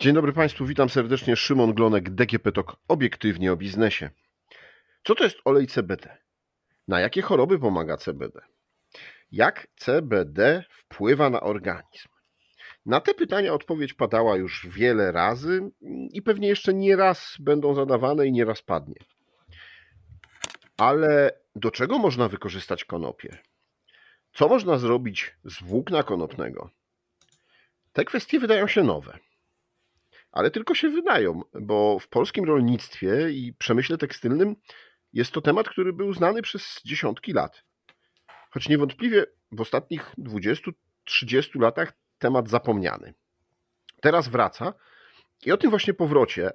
Dzień dobry Państwu, witam serdecznie. Szymon Glonek, DGP TOK, obiektywnie o biznesie. Co to jest olej CBD? Na jakie choroby pomaga CBD? Jak CBD wpływa na organizm? Na te pytania odpowiedź padała już wiele razy i pewnie jeszcze nie raz będą zadawane i nie raz padnie. Ale do czego można wykorzystać konopie? Co można zrobić z włókna konopnego? Te kwestie wydają się nowe ale tylko się wydają, bo w polskim rolnictwie i przemyśle tekstylnym jest to temat, który był znany przez dziesiątki lat. Choć niewątpliwie w ostatnich 20-30 latach temat zapomniany. Teraz wraca i o tym właśnie powrocie,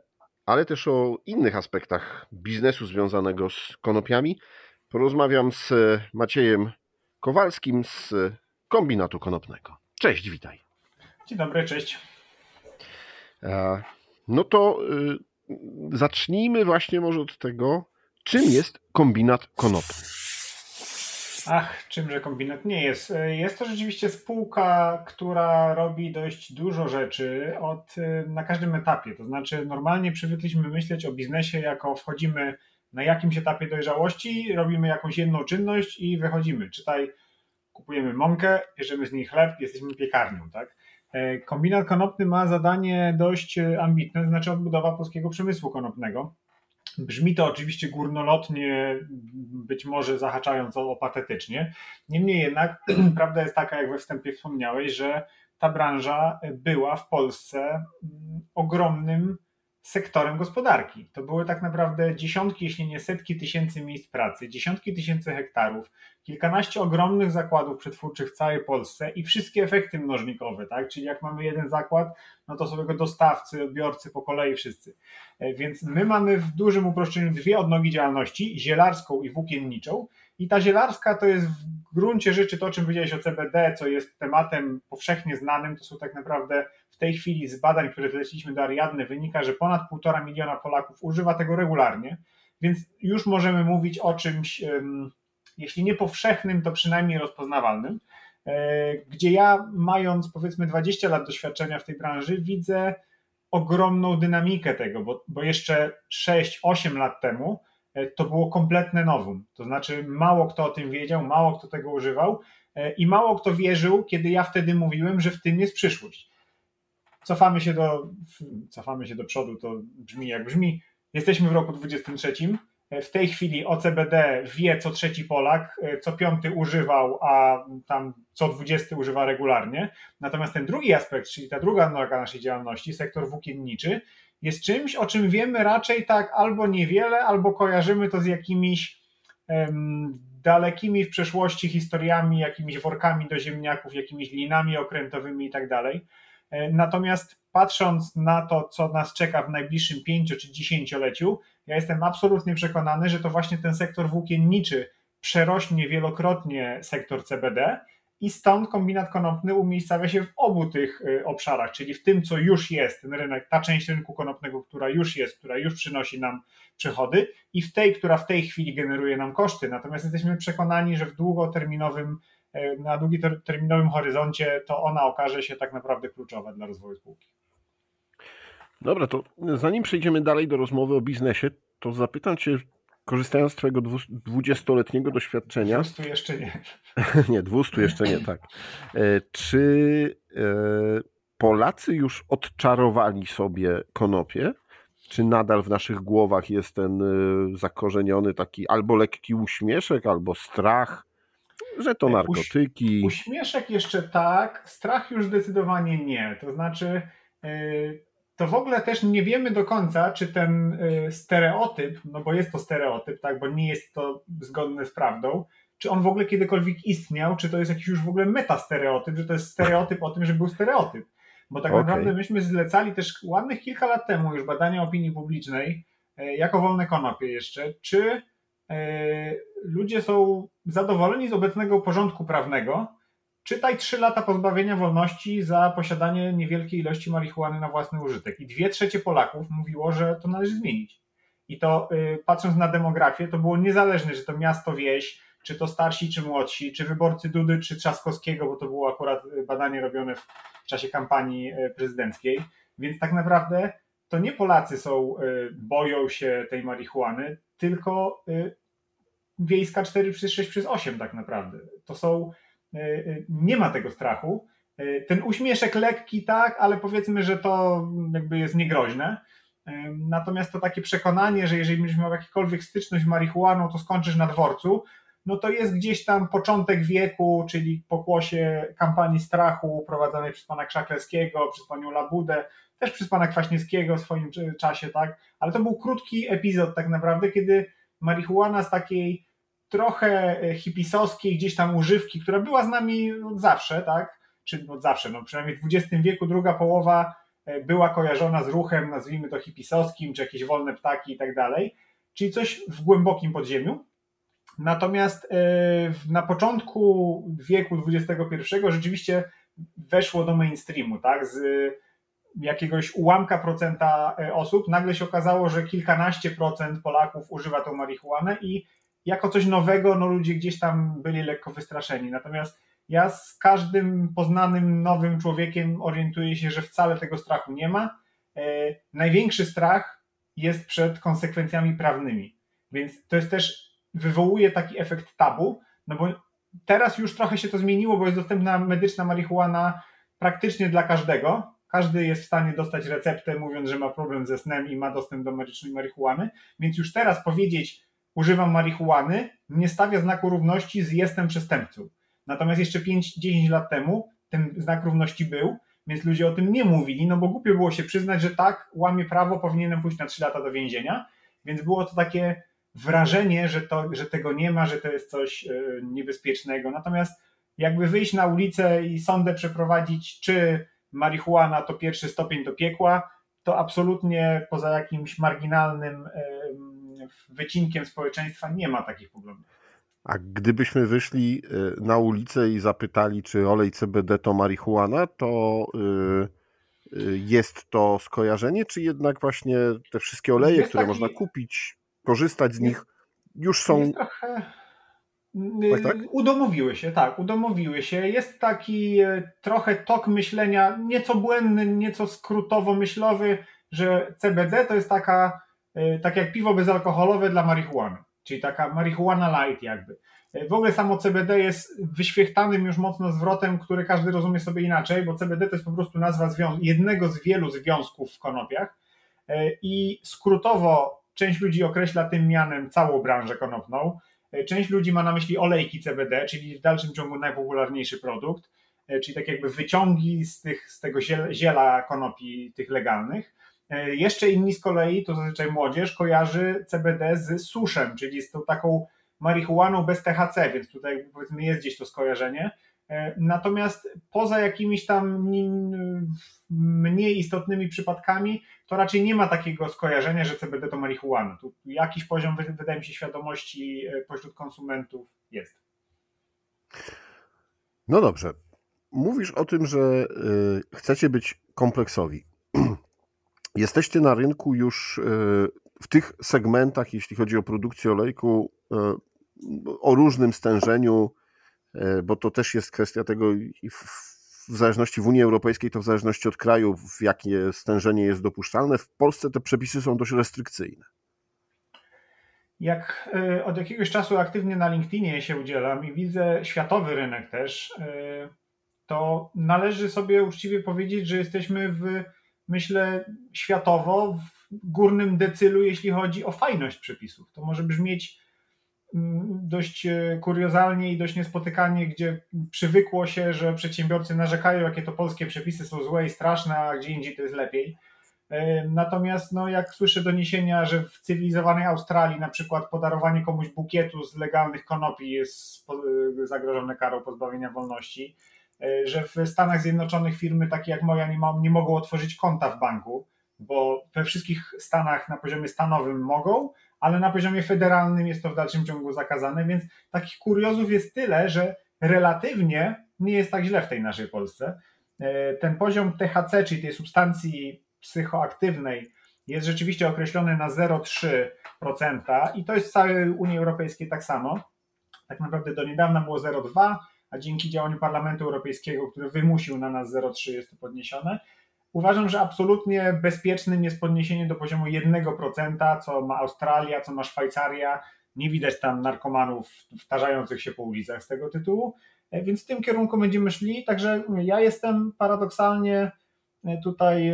ale też o innych aspektach biznesu związanego z konopiami porozmawiam z Maciejem Kowalskim z kombinatu konopnego. Cześć, witaj. Dzień dobry, cześć. E, no to y, zacznijmy właśnie może od tego, czym jest kombinat konopny. Ach, czymże kombinat nie jest. E, jest to rzeczywiście spółka, która robi dość dużo rzeczy od, y, na każdym etapie. To znaczy, normalnie przywykliśmy myśleć o biznesie jako wchodzimy na jakimś etapie dojrzałości, robimy jakąś jedną czynność i wychodzimy. Czytaj, kupujemy mąkę, bierzemy z niej chleb, jesteśmy piekarnią, tak? E, kombinat konopny ma zadanie dość e, ambitne, to znaczy odbudowa polskiego przemysłu konopnego. Brzmi to oczywiście górnolotnie, być może zahaczając o, patetycznie. Niemniej jednak prawda jest taka, jak we wstępie wspomniałeś, że ta branża była w Polsce mm, ogromnym sektorem gospodarki. To były tak naprawdę dziesiątki, jeśli nie setki tysięcy miejsc pracy, dziesiątki tysięcy hektarów, kilkanaście ogromnych zakładów przetwórczych w całej Polsce i wszystkie efekty mnożnikowe, tak? Czyli jak mamy jeden zakład, no to sobie go dostawcy, odbiorcy po kolei wszyscy. E, więc my mamy w dużym uproszczeniu dwie odnogi działalności, zielarską i włókienniczą. I ta zielarska to jest w gruncie rzeczy to, o czym powiedziałeś o CBD, co jest tematem powszechnie znanym. To są tak naprawdę w tej chwili z badań, które zleciliśmy do Ariadny, wynika, że ponad półtora miliona Polaków używa tego regularnie, więc już możemy mówić o czymś, jeśli nie powszechnym, to przynajmniej rozpoznawalnym. E, gdzie ja, mając powiedzmy 20 lat doświadczenia w tej branży, widzę ogromną dynamikę tego, bo, bo jeszcze 6-8 lat temu e, to było kompletne nowum. To znaczy, mało kto o tym wiedział, mało kto tego używał e, i mało kto wierzył, kiedy ja wtedy mówiłem, że w tym jest przyszłość cofamy się do, cofamy się do przodu, to brzmi jak brzmi. Jesteśmy w roku 23. W tej chwili o CBD wie co trzeci Polak, co piąty używał, a tam co dwudziesty używa regularnie. Natomiast ten drugi aspekt, czyli ta druga noga naszej działalności, sektor włókienniczy, jest czymś, o czym wiemy raczej tak albo niewiele, albo kojarzymy to z jakimiś um, dalekimi w przeszłości historiami, jakimiś workami do ziemniaków, jakimiś linami okrętowymi i tak dalej. E, natomiast patrząc na to, co nas czeka w najbliższym pięciu czy dziesięcioleciu, ja jestem absolutnie przekonany, że to właśnie ten sektor włókienniczy przerośnie wielokrotnie sektor CBD i stąd kombinat konopny umiejscawia się w obu tych e, obszarach, czyli w tym, co już jest, ten rynek, ta część rynku konopnego, która już jest, która już przynosi nam przychody i w tej, która w tej chwili generuje nam koszty. Natomiast jesteśmy przekonani, że w długoterminowym na długoterminowym horyzoncie, to ona okaże się tak naprawdę kluczowa dla rozwoju spółki. Dobra, to zanim przejdziemy dalej do rozmowy o biznesie, to zapytam Cię, korzystając z Twojego dwudziestoletniego doświadczenia. 200 jeszcze nie. nie, 200 jeszcze nie, tak. E, czy e, Polacy już odczarowali sobie konopie? Czy nadal w naszych głowach jest ten zakorzeniony taki albo lekki uśmieszek, albo strach? Że to narkotyki. Uśmieszek jeszcze tak, strach już zdecydowanie nie. To znaczy, e, to w ogóle też nie wiemy do końca, czy ten e, stereotyp, no bo jest to stereotyp, tak, bo nie jest to zgodne z prawdą, czy on w ogóle kiedykolwiek istniał, czy to jest jakiś już w ogóle metastereotyp, że to jest stereotyp o tym, że był stereotyp. Bo tak okay. naprawdę myśmy zlecali też ładnych kilka lat temu już badania opinii publicznej, e, jako wolne konopie jeszcze, czy ludzie są zadowoleni z obecnego porządku prawnego, czytaj 3 lata pozbawienia wolności za posiadanie niewielkiej ilości marihuany na własny użytek. I dwie trzecie Polaków mówiło, że to należy zmienić. I to y, patrząc na demografię, to było niezależne, że to miasto, wieś, czy to starsi, czy młodsi, czy wyborcy Dudy, czy Trzaskowskiego, bo to było akurat y, badanie robione w czasie kampanii y, prezydenckiej. Więc tak naprawdę to nie Polacy są, boją się tej marihuany, tylko wiejska 4 przez 6 przez 8 tak naprawdę. To są, nie ma tego strachu. Ten uśmieszek lekki, tak, ale powiedzmy, że to jakby jest niegroźne. Natomiast to takie przekonanie, że jeżeli będziesz miał jakąkolwiek styczność z marihuaną, to skończysz na dworcu, no to jest gdzieś tam początek wieku, czyli pokłosie kampanii strachu prowadzonej przez pana Krzaklewskiego, przez panią Labudę, też przez pana Kwaśniewskiego w swoim czasie, tak? Ale to był krótki epizod tak naprawdę, kiedy marihuana z takiej trochę e, hipisowskiej gdzieś tam używki, która była z nami od zawsze, tak? Czy od zawsze, no przynajmniej w XX wieku, druga połowa e, była kojarzona z ruchem, nazwijmy to hipisowskim, czy jakieś wolne ptaki i tak dalej, czyli coś w głębokim podziemiu. Natomiast e, na początku wieku XXI rzeczywiście weszło do mainstreamu, tak? Z jakiegoś ułamka procenta e, osób nagle się okazało, że kilkanaście procent Polaków używa tą marihuanę i jako coś nowego, no ludzie gdzieś tam byli lekko wystraszeni. Natomiast ja z każdym poznanym nowym człowiekiem orientuję się, że wcale tego strachu nie ma. E, największy strach jest przed konsekwencjami prawnymi. Więc to jest też wywołuje taki efekt tabu, no bo teraz już trochę się to zmieniło, bo jest dostępna medyczna marihuana praktycznie dla każdego. Każdy jest w stanie dostać receptę, mówiąc, że ma problem ze snem i ma dostęp do medycznej marihuany. Więc już teraz powiedzieć, używam marihuany, nie stawia znaku równości z jestem przestępcą. Natomiast jeszcze 5-10 lat temu ten znak równości był, więc ludzie o tym nie mówili, no bo głupio było się przyznać, że tak, łamie prawo, powinienem pójść na 3 lata do więzienia. Więc było to takie wrażenie, że, to, że tego nie ma, że to jest coś e, niebezpiecznego. Natomiast jakby wyjść na ulicę i sądę przeprowadzić, czy marihuana to pierwszy stopień do piekła, to absolutnie poza jakimś marginalnym wycinkiem społeczeństwa nie ma takich problemów. A gdybyśmy wyszli e, na ulicę i zapytali, czy olej CBD to marihuana, to e, jest to skojarzenie, czy jednak właśnie te wszystkie oleje, jest które taki... można kupić, korzystać z nich, już są. Trochę... Tak, tak? Udomowiły się, tak, udomowiły się. Jest taki e, trochę tok myślenia, nieco błędny, nieco skrótowo-myślowy, że CBD to jest taka, e, tak jak piwo bezalkoholowe dla marihuany, czyli taka marihuana light jakby. E, w ogóle samo CBD jest wyświechtanym już mocno zwrotem, który każdy rozumie sobie inaczej, bo CBD to jest po prostu nazwa jednego z wielu związków w konopiach i skrótowo Część ludzi określa tym mianem całą branżę konopną. E, część ludzi ma na myśli olejki CBD, czyli w dalszym ciągu najpopularniejszy produkt, e, czyli tak jakby wyciągi z, tych, z tego ziela konopi tych legalnych. E, jeszcze inni z kolei, to zazwyczaj młodzież, kojarzy CBD z suszem, czyli z tą taką marihuaną bez THC, więc tutaj powiedzmy jest gdzieś to skojarzenie. E, natomiast poza jakimiś tam mniej istotnymi przypadkami, to raczej nie ma takiego skojarzenia, że CBD to marihuana. Tu jakiś poziom, wydaje mi się, świadomości e, pośród konsumentów jest. No dobrze. Mówisz o tym, że e, chcecie być kompleksowi. Jesteście na rynku już w tych segmentach, jeśli chodzi o produkcję olejku, o różnym stężeniu bo to też jest kwestia tego i w, w zależności w Unii Europejskiej, to w zależności od kraju, w jakie stężenie jest dopuszczalne. W Polsce te przepisy są dość restrykcyjne. Jak e, od jakiegoś czasu aktywnie na LinkedInie się udzielam i widzę światowy rynek też, e, to należy sobie uczciwie powiedzieć, że jesteśmy w, myślę, światowo w górnym decylu, jeśli chodzi o fajność przepisów. To może brzmieć dość e, kuriozalnie i dość niespotykanie, gdzie przywykło się, że przedsiębiorcy narzekają, jakie to polskie przepisy są złe i straszne, a gdzie indziej to jest lepiej. E, natomiast no, jak słyszę doniesienia, że w cywilizowanej Australii na przykład podarowanie komuś bukietu z legalnych konopi jest e, zagrożone karą pozbawienia wolności, że w Stanach Zjednoczonych firmy takie jak moja nie, ma, nie mogą otworzyć konta w banku, bo we wszystkich stanach na poziomie stanowym mogą, ale na poziomie federalnym jest to w dalszym ciągu zakazane, więc takich kuriozów jest tyle, że relatywnie nie jest tak źle w tej naszej Polsce. E, ten poziom THC, czyli tej substancji psychoaktywnej, jest rzeczywiście określony na 0,3% i to jest w całej Unii Europejskiej tak samo. Tak naprawdę do niedawna było 0,2%, a dzięki działaniu Parlamentu Europejskiego, który wymusił na nas 0,3 jest to podniesione. Uważam, że absolutnie bezpiecznym jest podniesienie do poziomu 1%, co ma Australia, co ma Szwajcaria. Nie widać tam narkomanów wtarzających się po ulicach z tego tytułu, e, więc w tym kierunku będziemy szli. Także ja jestem paradoksalnie tutaj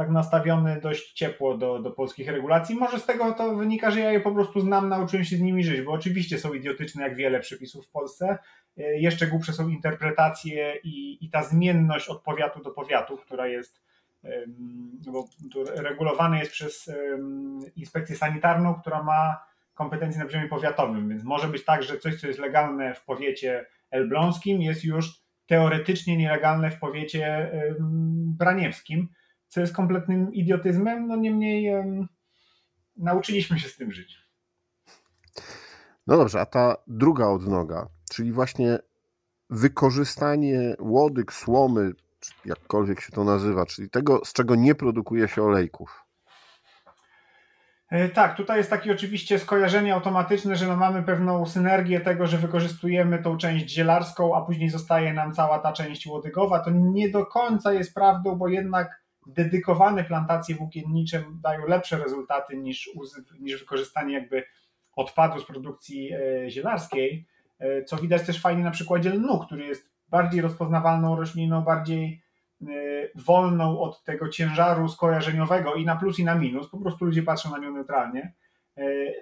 tak nastawiony dość ciepło do, do polskich regulacji. Może z tego to wynika, że ja je po prostu znam, nauczyłem się z nimi żyć, bo oczywiście są idiotyczne jak wiele przepisów w Polsce. E, jeszcze głupsze są interpretacje i, i ta zmienność od powiatu do powiatu, która jest bo regulowane jest przez inspekcję sanitarną, która ma kompetencje na poziomie powiatowym, więc może być tak, że coś, co jest legalne w powiecie elbląskim, jest już teoretycznie nielegalne w powiecie braniewskim, co jest kompletnym idiotyzmem, no niemniej um, nauczyliśmy się z tym żyć. No dobrze, a ta druga odnoga, czyli właśnie wykorzystanie łodyg, słomy, jakkolwiek się to nazywa, czyli tego, z czego nie produkuje się olejków. E, tak, tutaj jest takie oczywiście skojarzenie automatyczne, że no mamy pewną synergię tego, że wykorzystujemy tą część zielarską, a później zostaje nam cała ta część łodygowa. To nie do końca jest prawdą, bo jednak dedykowane plantacje włókiennicze dają lepsze rezultaty niż, niż wykorzystanie jakby odpadu z produkcji e, zielarskiej, e, co widać też fajnie na przykładzie lnu, który jest bardziej rozpoznawalną rośliną, bardziej e, wolną od tego ciężaru skojarzeniowego i na plus i na minus, po prostu ludzie patrzą na nią neutralnie.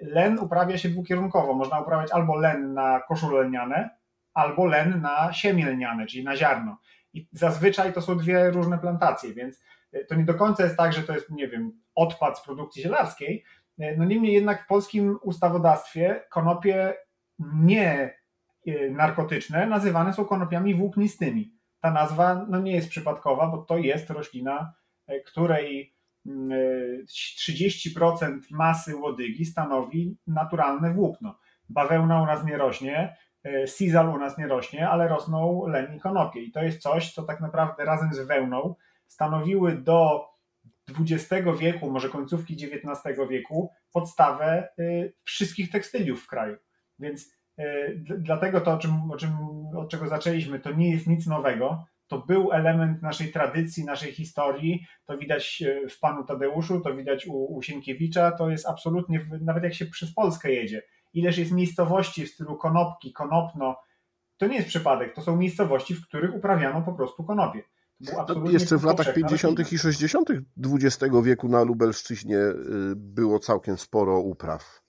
Len uprawia się dwukierunkowo, można uprawiać albo len na koszule lniane, albo len na siemię lniane, czyli na ziarno. I zazwyczaj to są dwie różne plantacje, więc to nie do końca jest tak, że to jest, nie wiem, odpad z produkcji zielarskiej. No niemniej jednak w polskim ustawodawstwie konopie nie e, narkotyczne nazywane są konopiami włóknistymi. Ta nazwa no nie jest przypadkowa, bo to jest roślina, e, której 30% mm, e, masy łodygi stanowi naturalne włókno. Bawełna u nas nie rośnie, sizal u nas nie rośnie, ale rosną len i konopie. I to jest coś, co tak naprawdę razem z wełną stanowiły do XX wieku, może końcówki XIX wieku, podstawę y, wszystkich tekstyliów w kraju. Więc y, dlatego to, o czym, o czym, od czego zaczęliśmy, to nie jest nic nowego. To był element naszej tradycji, naszej historii. To widać y, w panu Tadeuszu, to widać u, u Sienkiewicza. To jest absolutnie, nawet jak się przez Polskę jedzie, ileż jest miejscowości w stylu konopki, konopno, to nie jest przypadek. To są miejscowości, w których uprawiano po prostu konopie. No, jeszcze w latach 50. i 60. XX wieku na Lubelszczyźnie y, było całkiem sporo upraw.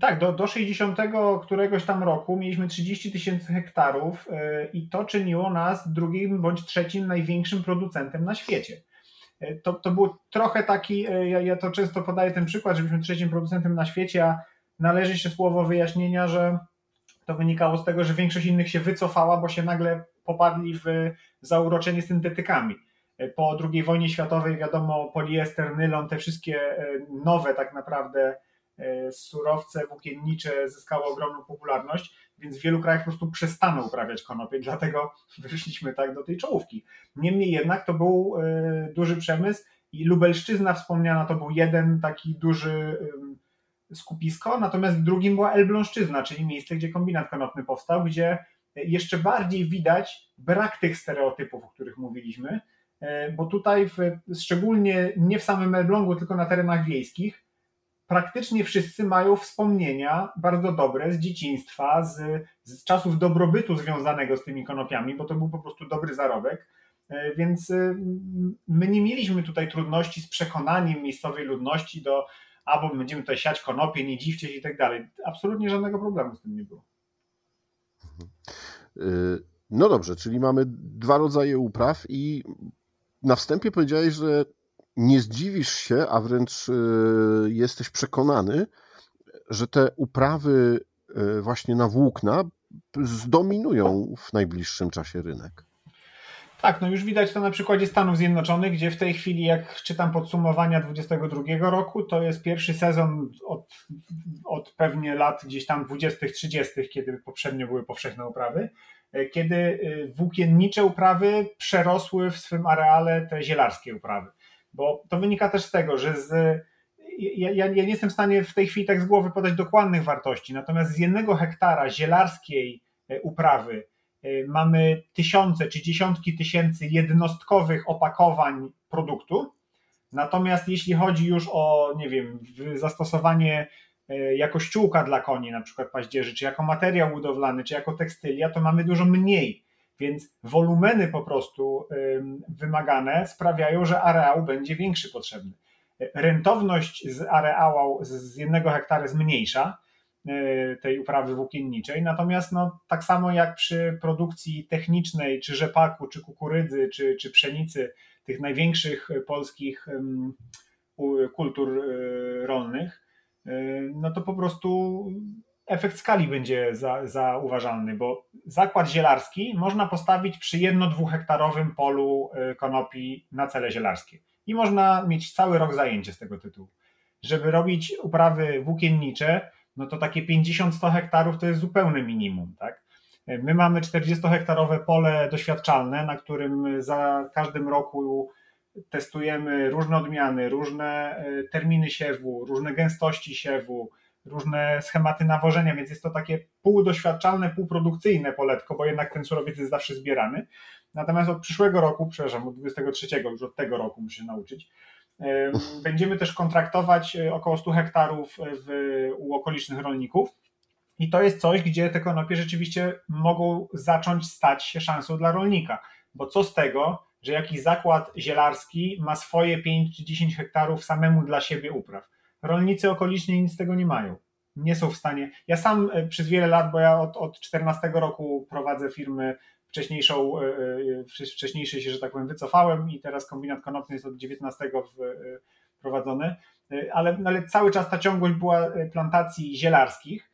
Tak, do, do 60 któregoś tam roku mieliśmy 30 tysięcy hektarów y, i to czyniło nas drugim bądź trzecim największym producentem na świecie. Y, to, to był trochę taki, ja, ja to często podaję ten przykład, żebyśmy trzecim producentem na świecie, a należy się słowo wyjaśnienia, że to wynikało z tego, że większość innych się wycofała, bo się nagle popadli w zauroczenie syntetykami. Po II wojnie światowej, wiadomo, poliester, nylon, te wszystkie e, nowe tak naprawdę e, surowce włókiennicze zyskały ogromną popularność, więc w wielu krajach po prostu przestano uprawiać konopie, dlatego wyszliśmy tak do tej czołówki. Niemniej jednak to był e, duży przemysł i Lubelszczyzna wspomniana to był jeden taki duży skupisko, natomiast drugim była Elbląszczyzna, czyli miejsce, gdzie kombinat konopny powstał, gdzie jeszcze bardziej widać brak tych stereotypów, o których mówiliśmy, e, bo tutaj, w, szczególnie nie w samym Elblągu, tylko na terenach wiejskich, praktycznie wszyscy mają wspomnienia bardzo dobre z dzieciństwa, z, z czasów dobrobytu związanego z tymi konopiami, bo to był po prostu dobry zarobek. E, więc e, my nie mieliśmy tutaj trudności z przekonaniem miejscowej ludności do, albo będziemy tutaj siać konopie, nie dziwcie się i tak dalej. Absolutnie żadnego problemu z tym nie było. Y, no dobrze, czyli mamy dwa rodzaje upraw i na wstępie powiedziałeś, że nie zdziwisz się, a wręcz y, jesteś przekonany, że te uprawy y, właśnie na włókna zdominują w najbliższym czasie rynek. Tak, no już widać to na przykładzie Stanów Zjednoczonych, gdzie w tej chwili, jak czytam podsumowania 2022 roku, to jest pierwszy sezon od, od pewnie lat gdzieś tam 20-30, kiedy poprzednio były powszechne uprawy, e, kiedy e, włókiennicze uprawy przerosły w swym areale te zielarskie uprawy. Bo to wynika też z tego, że z, ja, ja, ja nie jestem w stanie w tej chwili tak z głowy podać dokładnych wartości, natomiast z jednego hektara zielarskiej e, uprawy mamy tysiące czy dziesiątki tysięcy jednostkowych opakowań produktu. Natomiast jeśli chodzi już o, nie wiem, zastosowanie jako ściółka dla koni, na przykład paździerzy, czy jako materiał budowlany, czy jako tekstylia, to mamy dużo mniej. Więc wolumeny po prostu wymagane sprawiają, że areał będzie większy potrzebny. Rentowność z areału z jednego hektara jest mniejsza, tej uprawy włókienniczej. Natomiast no, tak samo jak przy produkcji technicznej, czy rzepaku, czy kukurydzy, czy, czy pszenicy, tych największych polskich kultur e, rolnych, e, no to po prostu efekt skali będzie za, zauważalny, bo zakład zielarski można postawić przy jedno-dwuhektarowym polu konopi na cele zielarskie i można mieć cały rok zajęcie z tego tytułu. Żeby robić uprawy włókiennicze, no to takie 50-100 hektarów to jest zupełne minimum, tak? My mamy 40-hektarowe pole doświadczalne, na którym za każdym roku testujemy różne odmiany, różne e, terminy siewu, różne gęstości siewu, różne schematy nawożenia, więc jest to takie półdoświadczalne, półprodukcyjne poletko, bo jednak ten surowiec jest zawsze zbierany. Natomiast od przyszłego roku, przepraszam, od 23, już od tego roku muszę nauczyć, będziemy też kontraktować e, około 100 hektarów w, u okolicznych rolników. I to jest coś, gdzie te konopie rzeczywiście mogą zacząć stać się szansą dla rolnika. Bo co z tego, że jakiś zakład zielarski ma swoje 5 czy 10 hektarów samemu dla siebie upraw. Rolnicy okoliczni nic z tego nie mają. Nie są w stanie. Ja sam e, przez wiele lat, bo ja od, od 14 roku prowadzę firmy wcześniejszą, e, e, wcześniejszy się, że tak powiem, wycofałem i teraz kombinat konopny jest od 19 wprowadzony, ale, ale cały czas ta ciągłość była plantacji zielarskich.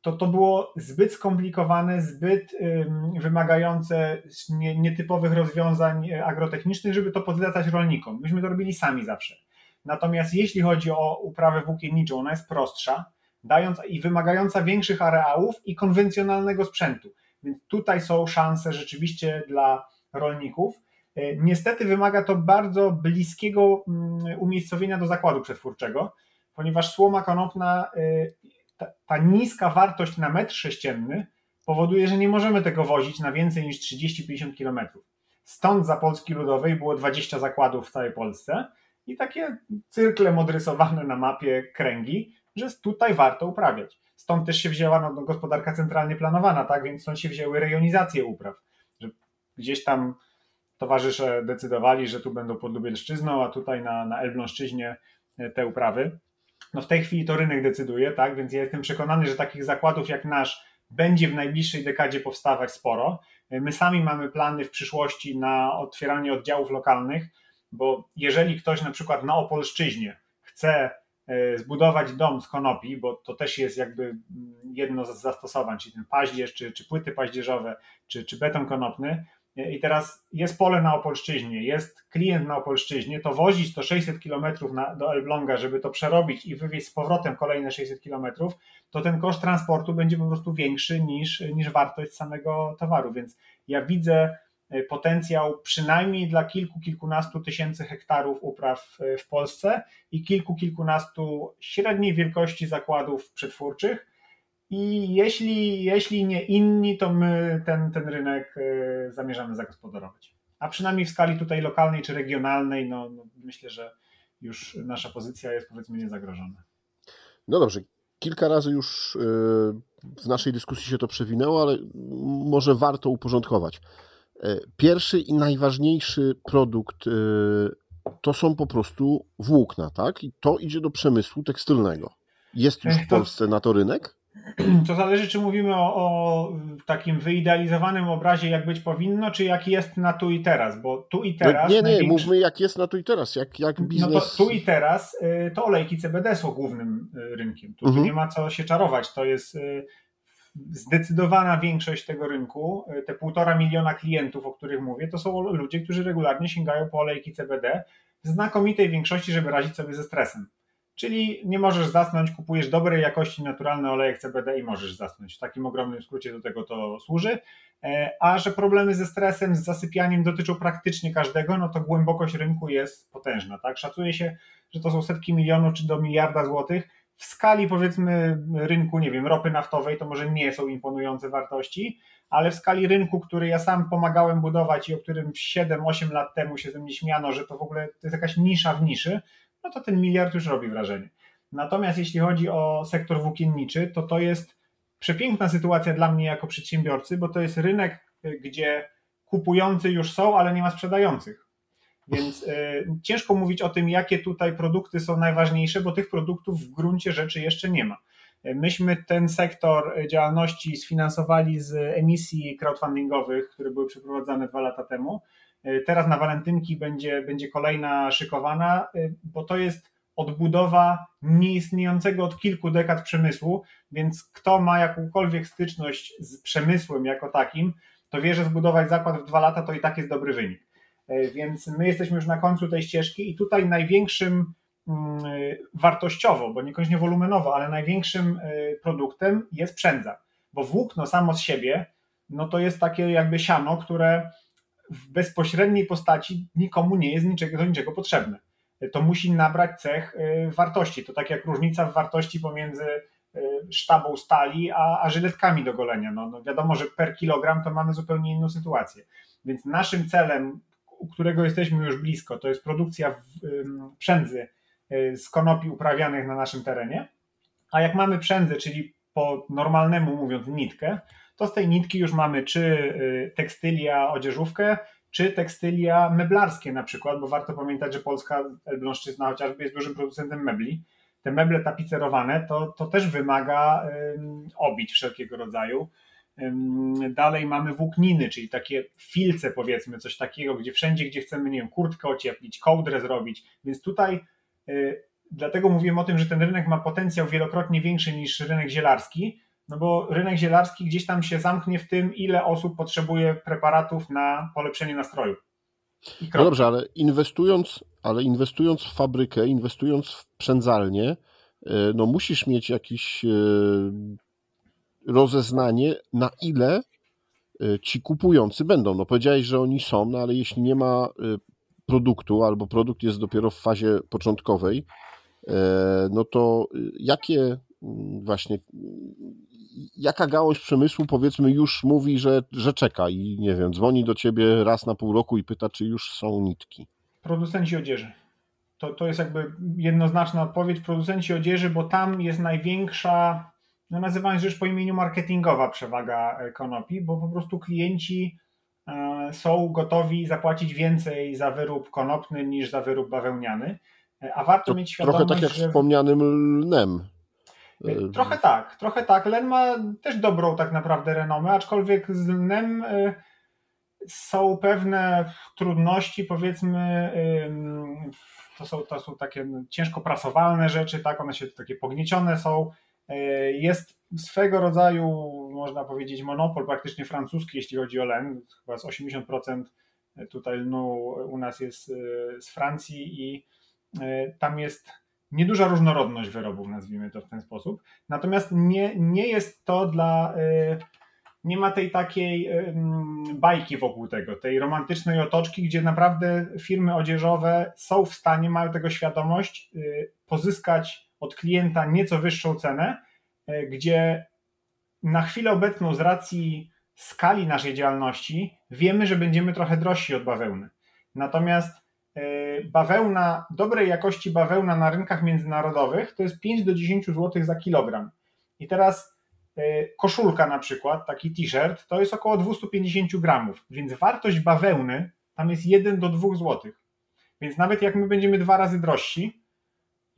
To, to było zbyt skomplikowane, zbyt wymagające nietypowych rozwiązań agrotechnicznych, żeby to podzlecać rolnikom. Myśmy to robili sami zawsze. Natomiast jeśli chodzi o uprawę włókienniczą, ona jest prostsza, dając i wymagająca większych areałów i konwencjonalnego sprzętu. Więc tutaj są szanse rzeczywiście dla rolników. E, niestety wymaga to bardzo bliskiego mm, umiejscowienia do zakładu przetwórczego, ponieważ słoma konopna, e, ta, ta niska wartość na metr sześcienny powoduje, że nie możemy tego wozić na więcej niż 30-50 km. Stąd za Polski Ludowej było 20 zakładów w całej Polsce i takie cyrkle modrysowane na mapie kręgi, że tutaj warto uprawiać. Stąd też się wzięła no, gospodarka centralnie planowana, tak? Więc stąd się wzięły rejonizacje upraw. Że gdzieś tam towarzysze decydowali, że tu będą pod Lubelszczyzną, a tutaj na, na Elbląszczyźnie e, te uprawy. No w tej chwili to rynek decyduje, tak? Więc ja jestem przekonany, że takich zakładów jak nasz będzie w najbliższej dekadzie powstawać sporo. E, my sami mamy plany w przyszłości na otwieranie oddziałów lokalnych, bo jeżeli ktoś na przykład na Opolszczyźnie chce zbudować dom z konopi, bo to też jest jakby mm, jedno z zastosowań, czyli ten paździerz, czy, czy płyty paździerzowe, czy, czy beton konopny. E, I teraz jest pole na Opolszczyźnie, jest klient na Opolszczyźnie, to wozić to 600 km na, do Elbląga, żeby to przerobić i wywieźć z powrotem kolejne 600 km, to ten koszt transportu będzie po prostu większy niż, niż wartość samego towaru. Więc ja widzę E, potencjał przynajmniej dla kilku, kilkunastu tysięcy hektarów upraw e, w Polsce i kilku, kilkunastu średniej wielkości zakładów przetwórczych. I jeśli, jeśli nie inni, to my ten, ten rynek e, zamierzamy zagospodarować. A przynajmniej w skali tutaj lokalnej czy regionalnej, no, no myślę, że już nasza pozycja jest powiedzmy niezagrożona. No dobrze, kilka razy już w naszej dyskusji się to przewinęło, ale może warto uporządkować. E, pierwszy i najważniejszy produkt e, to są po prostu włókna, tak? I to idzie do przemysłu tekstylnego. Jest już w Polsce na to rynek? To zależy, czy mówimy o, o, takim wyidealizowanym obrazie, jak być powinno, czy jak jest na tu i teraz, bo tu i teraz... No, nie, nie, największy... mówmy jak jest na tu i teraz, jak, jak biznes... No to tu i teraz y, to olejki CBD są głównym y, rynkiem. Tu, mhm. tu nie ma co się czarować, to jest y, zdecydowana większość tego rynku, e, te półtora miliona klientów, o których mówię, to są ludzie, którzy regularnie sięgają po olejki CBD w znakomitej większości, żeby radzić sobie ze stresem. Czyli nie możesz zasnąć, kupujesz dobrej jakości naturalny olejek CBD i możesz zasnąć. W takim ogromnym skrócie do tego to służy. E, a że problemy ze stresem, z zasypianiem dotyczą praktycznie każdego, no to głębokość rynku jest potężna. Tak? Szacuje się, że to są setki milionów czy do miliarda złotych w skali powiedzmy rynku, nie wiem, ropy naftowej to może nie są imponujące wartości, ale w skali rynku, który ja sam pomagałem budować i o którym 7-8 lat temu się ze mnie śmiano, że to w ogóle to jest jakaś nisza w niszy, no to ten miliard już robi wrażenie. Natomiast jeśli chodzi o sektor włókienniczy, to to jest przepiękna sytuacja dla mnie jako przedsiębiorcy, bo to jest rynek, gdzie kupujący już są, ale nie ma sprzedających. Więc y, ciężko mówić o tym, jakie tutaj produkty są najważniejsze, bo tych produktów w gruncie rzeczy jeszcze nie ma. Myśmy ten sektor działalności sfinansowali z emisji crowdfundingowych, które były przeprowadzane dwa lata temu. Teraz na walentynki będzie, będzie kolejna szykowana, bo to jest odbudowa nieistniejącego od kilku dekad przemysłu, więc kto ma jakąkolwiek styczność z przemysłem jako takim, to wie, że zbudować zakład w dwa lata to i tak jest dobry wynik. E, więc my jesteśmy już na końcu tej ścieżki i tutaj największym mm, wartościowo, bo niekoniecznie wolumenowo, ale największym e, produktem jest przędza. Bo włókno samo z siebie, no to jest takie jakby siano, które w bezpośredniej postaci nikomu nie jest niczego, do niczego potrzebne. To musi nabrać cech e, wartości. To tak jak różnica w wartości pomiędzy sztabą stali a, a żyletkami do golenia. No, no wiadomo, że per kilogram to mamy zupełnie inną sytuację. Więc naszym celem u którego jesteśmy już blisko, to jest produkcja przędzy y, z konopi uprawianych na naszym terenie. A jak mamy przędzę, czyli po normalnemu mówiąc nitkę, to z tej nitki już mamy czy y, tekstylia, odzieżówkę, czy tekstylia meblarskie na przykład, bo warto pamiętać, że Polska Elbląszczyzna chociażby jest dużym producentem mebli. Te meble tapicerowane to, to też wymaga obić wszelkiego rodzaju. Dalej mamy włókniny, czyli takie filce powiedzmy, coś takiego, gdzie wszędzie, gdzie chcemy, nie wiem, kurtkę ocieplić, kołdrę zrobić, więc tutaj y, dlatego mówiłem o tym, że ten rynek ma potencjał wielokrotnie większy niż rynek zielarski, no bo rynek zielarski gdzieś tam się zamknie w tym, ile osób potrzebuje preparatów na polepszenie nastroju. No dobrze, ale inwestując, ale inwestując w fabrykę, inwestując w przędzalnię, y, no musisz mieć jakiś y, rozeznanie, na ile y, ci kupujący będą. No powiedziałeś, że oni są, no ale jeśli nie ma y, produktu albo produkt jest dopiero w fazie początkowej, e, no to jakie mm, właśnie, jaka gałąź przemysłu powiedzmy już mówi, że, że czeka i nie wiem, dzwoni do ciebie raz na pół roku i pyta, czy już są nitki? Producenci odzieży. To, to jest jakby jednoznaczna odpowiedź. Producenci odzieży, bo tam jest największa no nazywając rzecz po imieniu marketingowa przewaga e, konopi, bo po prostu klienci e, są gotowi zapłacić więcej za wyrób konopny niż za wyrób bawełniany, e, a warto to mieć świadomość, Trochę tak jak że... wspomnianym lnem. Trochę tak, trochę tak. Len ma też dobrą tak naprawdę renomę, aczkolwiek z lnem są pewne trudności, powiedzmy, to są, to są takie ciężko prasowalne rzeczy, tak, one się takie pogniecione są, jest swego rodzaju, można powiedzieć, monopol praktycznie francuski, jeśli chodzi o len. Chyba z 80% tutaj lnu u nas jest e, z Francji i e, tam jest nieduża różnorodność wyrobów, nazwijmy to w ten sposób. Natomiast nie, nie jest to dla. Nie ma tej takiej bajki wokół tego, tej romantycznej otoczki, gdzie naprawdę firmy odzieżowe są w stanie, mają tego świadomość, pozyskać od klienta nieco wyższą cenę, e, gdzie na chwilę obecną z racji skali naszej działalności wiemy, że będziemy trochę drożsi od bawełny. Natomiast e, bawełna, dobrej jakości bawełna na rynkach międzynarodowych to jest 5 do 10 zł za kilogram. I teraz e, koszulka na przykład, taki t-shirt, to jest około 250 gramów, więc wartość bawełny tam jest 1 do 2 zł. Więc nawet jak my będziemy dwa razy drożsi,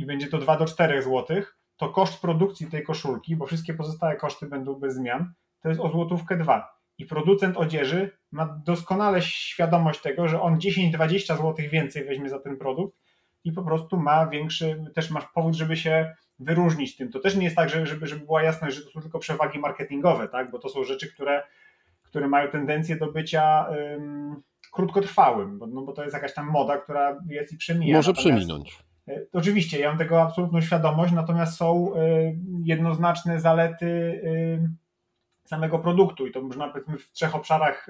i będzie to 2 do 4 zł, to koszt produkcji tej koszulki, bo wszystkie pozostałe koszty będą bez zmian, to jest o złotówkę 2. I producent odzieży ma doskonale świadomość tego, że on 10-20 zł więcej weźmie za ten produkt i po prostu ma większy, też masz powód, żeby się wyróżnić tym. To też nie jest tak, żeby, żeby była jasność, że to są tylko przewagi marketingowe, tak? bo to są rzeczy, które, które mają tendencję do bycia um, krótkotrwałym, bo, no, bo to jest jakaś tam moda, która jest i przemija. Może Natomiast, przeminąć. E, oczywiście, ja mam tego absolutną świadomość, natomiast są e, jednoznaczne zalety e, samego produktu i to można powiedzmy w trzech obszarach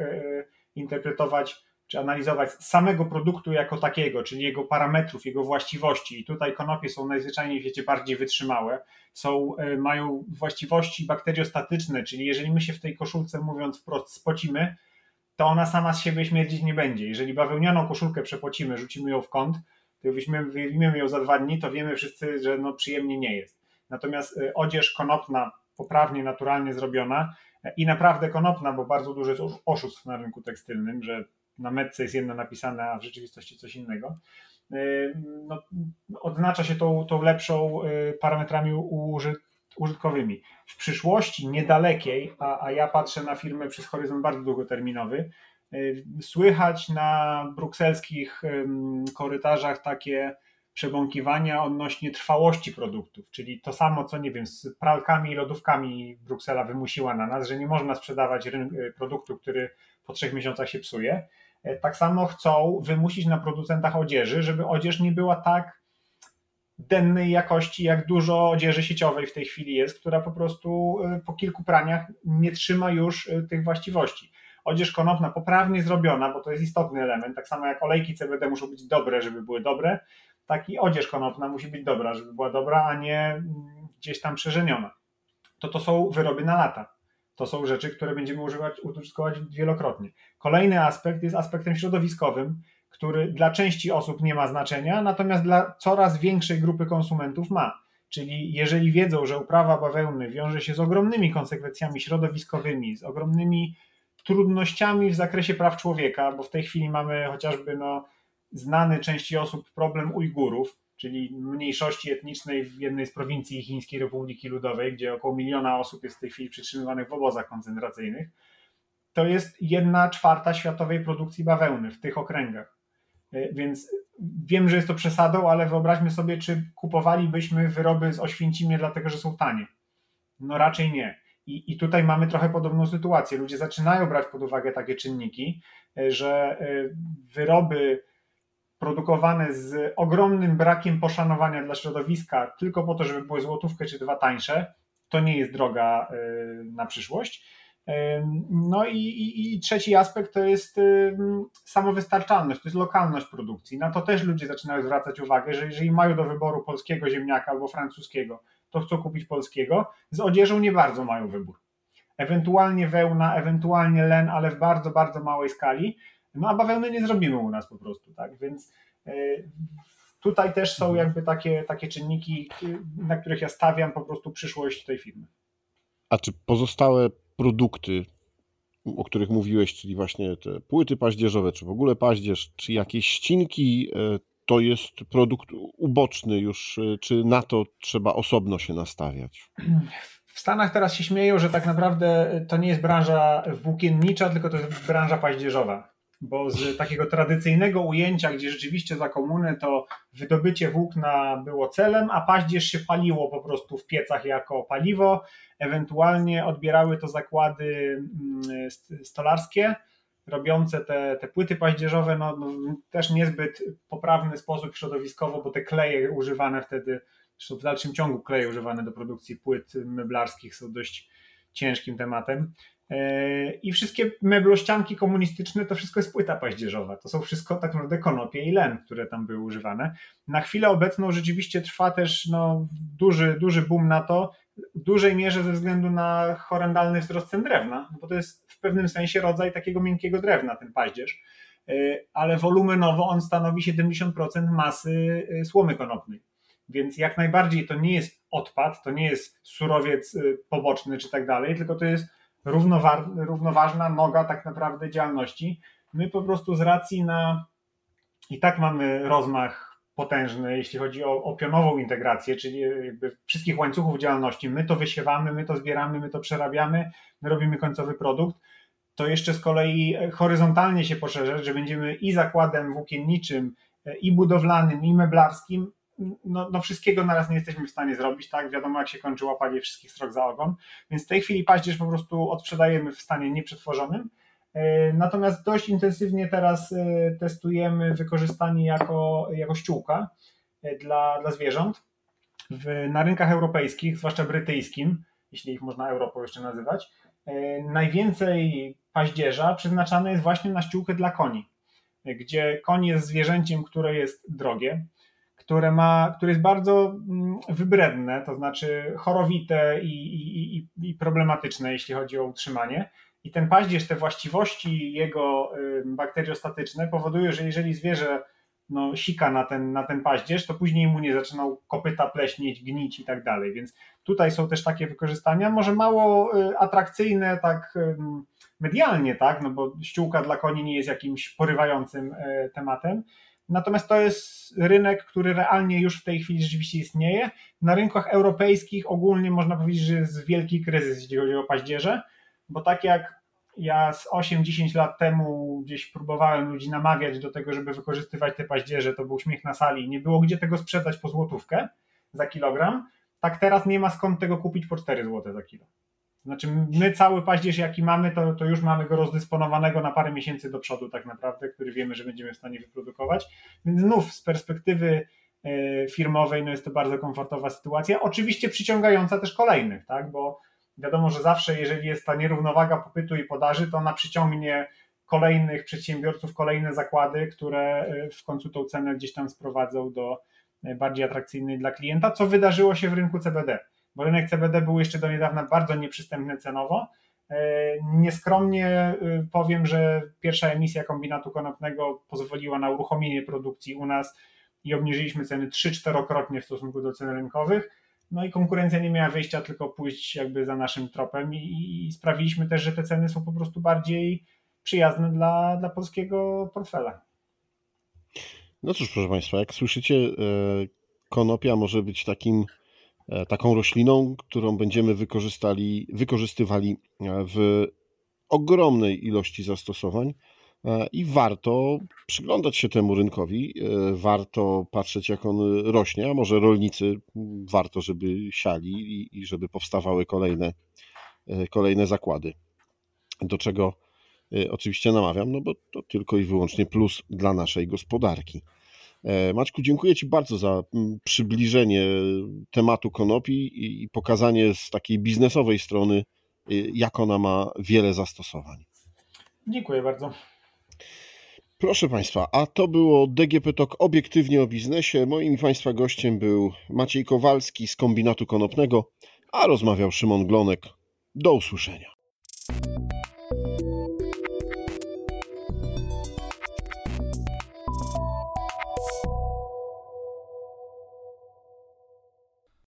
interpretować, czy analizować samego produktu jako takiego, czyli jego parametrów, jego właściwości. I tutaj konopie są najzwyczajniej w świecie bardziej wytrzymałe, są, mają właściwości bakteriostatyczne, czyli jeżeli my się w tej koszulce, mówiąc wprost, spocimy, to ona sama z siebie śmierdzić nie będzie. Jeżeli bawełnianą koszulkę przepocimy, rzucimy ją w kąt, to wyjmiemy ją za dwa dni, to wiemy wszyscy, że no przyjemnie nie jest. Natomiast e, odzież konopna, poprawnie, naturalnie zrobiona e, i naprawdę konopna, bo bardzo dużo jest oszustw na rynku tekstylnym, że na metce jest jedno napisane, a w rzeczywistości coś innego. E, no, odznacza się tą, tą lepszą parametrami użytkowymi. W przyszłości niedalekiej, a, a ja patrzę na firmę przez horyzont bardzo długoterminowy, słychać na brukselskich korytarzach takie przebąkiwania odnośnie trwałości produktów, czyli to samo, co nie wiem, z pralkami i lodówkami Bruksela wymusiła na nas, że nie można sprzedawać produktu, który po trzech miesiącach się psuje. E, tak samo chcą wymusić na producentach odzieży, żeby odzież nie była tak dennej jakości, jak dużo odzieży sieciowej w tej chwili jest, która po prostu e, po kilku praniach nie trzyma już tych właściwości. Odzież konopna poprawnie zrobiona, bo to jest istotny element, tak samo jak olejki CBD muszą być dobre, żeby były dobre, taki odzież konopna musi być dobra, żeby była dobra, a nie mm, gdzieś tam przeżeniona. To to są wyroby na lata. To są rzeczy, które będziemy używać, użytkować wielokrotnie. Kolejny aspekt jest aspektem środowiskowym, który dla części osób nie ma znaczenia, natomiast dla coraz większej grupy konsumentów ma. Czyli jeżeli wiedzą, że uprawa bawełny wiąże się z ogromnymi konsekwencjami środowiskowymi, z ogromnymi trudnościami w zakresie praw człowieka, bo w tej chwili mamy chociażby no, znany części osób problem Ujgurów, czyli mniejszości etnicznej w jednej z prowincji Chińskiej Republiki Ludowej, gdzie około miliona osób jest w tej chwili przytrzymywanych w obozach koncentracyjnych, to jest jedna czwarta światowej produkcji bawełny w tych okręgach. E, więc wiem, że jest to przesadą, ale wyobraźmy sobie, czy kupowalibyśmy wyroby z Oświęcimie dlatego, że są tanie. No raczej nie. I, I tutaj mamy trochę podobną sytuację. Ludzie zaczynają brać pod uwagę takie czynniki, e, że e, wyroby produkowane z ogromnym brakiem poszanowania dla środowiska, tylko po to, żeby były złotówkę czy dwa tańsze, to nie jest droga y, na przyszłość. No i, i, i, trzeci aspekt to jest samowystarczalność, to jest lokalność produkcji. Na to też ludzie zaczynają zwracać uwagę, że jeżeli mają do wyboru polskiego ziemniaka albo francuskiego, to chcą kupić polskiego. Z odzieżą nie bardzo mają wybór. Ewentualnie wełna, ewentualnie len, ale w bardzo, bardzo małej skali. No a bawełny nie zrobimy u nas po prostu, tak? Więc e, tutaj też są mhm. jakby takie, takie czynniki, na których ja stawiam po prostu przyszłość tej firmy. A czy pozostałe produkty, o których mówiłeś, czyli właśnie te płyty paździerzowe, czy w ogóle paździerz, czy jakieś ścinki, e, to jest produkt uboczny już, e, czy na to trzeba osobno się nastawiać? W Stanach teraz się śmieją, że tak naprawdę to nie jest branża włókiennicza, tylko to jest branża paździerzowa bo z takiego tradycyjnego ujęcia, gdzie rzeczywiście za komuny to wydobycie włókna było celem, a paździerz się paliło po prostu w piecach jako paliwo, ewentualnie odbierały to zakłady mm, stolarskie, robiące te, te płyty paździerzowe, no, no, też niezbyt poprawny sposób środowiskowo, bo te kleje używane wtedy, w dalszym ciągu kleje używane do produkcji płyt meblarskich są dość ciężkim tematem. I wszystkie meblościanki komunistyczne to wszystko jest płyta paździerzowa. To są wszystko tak naprawdę konopie i len, które tam były używane. Na chwilę obecną rzeczywiście trwa też no, duży, duży boom na to, w dużej mierze ze względu na horrendalny wzrost cen drewna, bo to jest w pewnym sensie rodzaj takiego miękkiego drewna, ten paździerz, e, ale wolumenowo on stanowi 70% masy e, słomy konopnej. Więc jak najbardziej to nie jest odpad, to nie jest surowiec e, poboczny czy tak dalej, tylko to jest równoważna noga tak naprawdę działalności. My po prostu z racji na i tak mamy rozmach potężny, jeśli chodzi o, o pionową integrację, czyli jakby wszystkich łańcuchów działalności. My to wysiewamy, my to zbieramy, my to przerabiamy, my robimy końcowy produkt. To jeszcze z kolei horyzontalnie się poszerza, że będziemy i zakładem włókienniczym, i budowlanym, i meblarskim, no, no wszystkiego naraz nie jesteśmy w stanie zrobić, tak? Wiadomo, jak się kończy łapanie wszystkich strok za ogon. Więc w tej chwili paździerz po prostu odsprzedajemy w stanie nieprzetworzonym. E, natomiast dość intensywnie teraz e, testujemy wykorzystanie jako, jako ściółka e, dla, dla zwierząt w, na rynkach europejskich, zwłaszcza brytyjskim, jeśli ich można Europą jeszcze nazywać. Najwięcej paździerza przeznaczane jest właśnie na ściółkę dla koni. gdzie koń jest zwierzęciem, które jest drogie, które, ma, które jest bardzo mm, wybredne, to znaczy chorowite i, i, i, i problematyczne, jeśli chodzi o utrzymanie. I ten paździerz, te właściwości jego bakteriostatyczne powodują, że jeżeli zwierzę no, sika na ten, na ten paździerz, to później mu nie zaczynał kopyta pleśnieć, gnić i tak dalej. Więc tutaj są też takie wykorzystania, może mało y, atrakcyjne tak medialnie, tak, no bo ściółka dla koni nie jest jakimś porywającym e, tematem, Natomiast to jest rynek, który realnie już w tej chwili rzeczywiście istnieje. Na rynkach europejskich ogólnie można powiedzieć, że jest wielki kryzys, jeśli chodzi o paździerze, bo tak jak ja z 8-10 lat temu gdzieś próbowałem ludzi namawiać do tego, żeby wykorzystywać te paździerze, to był śmiech na sali, nie było gdzie tego sprzedać po złotówkę za kilogram, tak teraz nie ma skąd tego kupić po 4 zł za kilo. Znaczy, my cały paździerz, jaki mamy, to, to już mamy go rozdysponowanego na parę miesięcy do przodu, tak naprawdę, który wiemy, że będziemy w stanie wyprodukować. Więc znów z perspektywy e, firmowej, no jest to bardzo komfortowa sytuacja. Oczywiście przyciągająca też kolejnych, tak? Bo wiadomo, że zawsze, jeżeli jest ta nierównowaga popytu i podaży, to ona przyciągnie kolejnych przedsiębiorców, kolejne zakłady, które e, w końcu tą cenę gdzieś tam sprowadzą do e, bardziej atrakcyjnej dla klienta, co wydarzyło się w rynku CBD bo rynek CBD był jeszcze do niedawna bardzo nieprzystępny cenowo. E, nieskromnie powiem, że pierwsza emisja kombinatu konopnego pozwoliła na uruchomienie produkcji u nas i obniżyliśmy ceny 3-4-krotnie w stosunku do cen rynkowych. No i konkurencja nie miała wyjścia, tylko pójść jakby za naszym tropem i, i sprawiliśmy też, że te ceny są po prostu bardziej przyjazne dla, dla polskiego portfela. No cóż, proszę Państwa, jak słyszycie, e, konopia może być takim E, taką rośliną, którą będziemy wykorzystali, wykorzystywali e, w ogromnej ilości zastosowań i warto przyglądać się temu rynkowi, warto patrzeć jak on rośnie, a może rolnicy warto, żeby siali i żeby powstawały kolejne, kolejne zakłady. Do czego oczywiście namawiam, no bo to tylko i wyłącznie plus dla naszej gospodarki. E, Maćku, dziękuję Ci bardzo za przybliżenie tematu konopi i pokazanie z takiej biznesowej strony, jak ona ma wiele zastosowań. Dziękuję bardzo. Proszę Państwa, a to było DGP Tok obiektywnie o biznesie. Moim Państwa gościem był Maciej Kowalski z kombinatu konopnego, a rozmawiał Szymon Glonek. Do usłyszenia.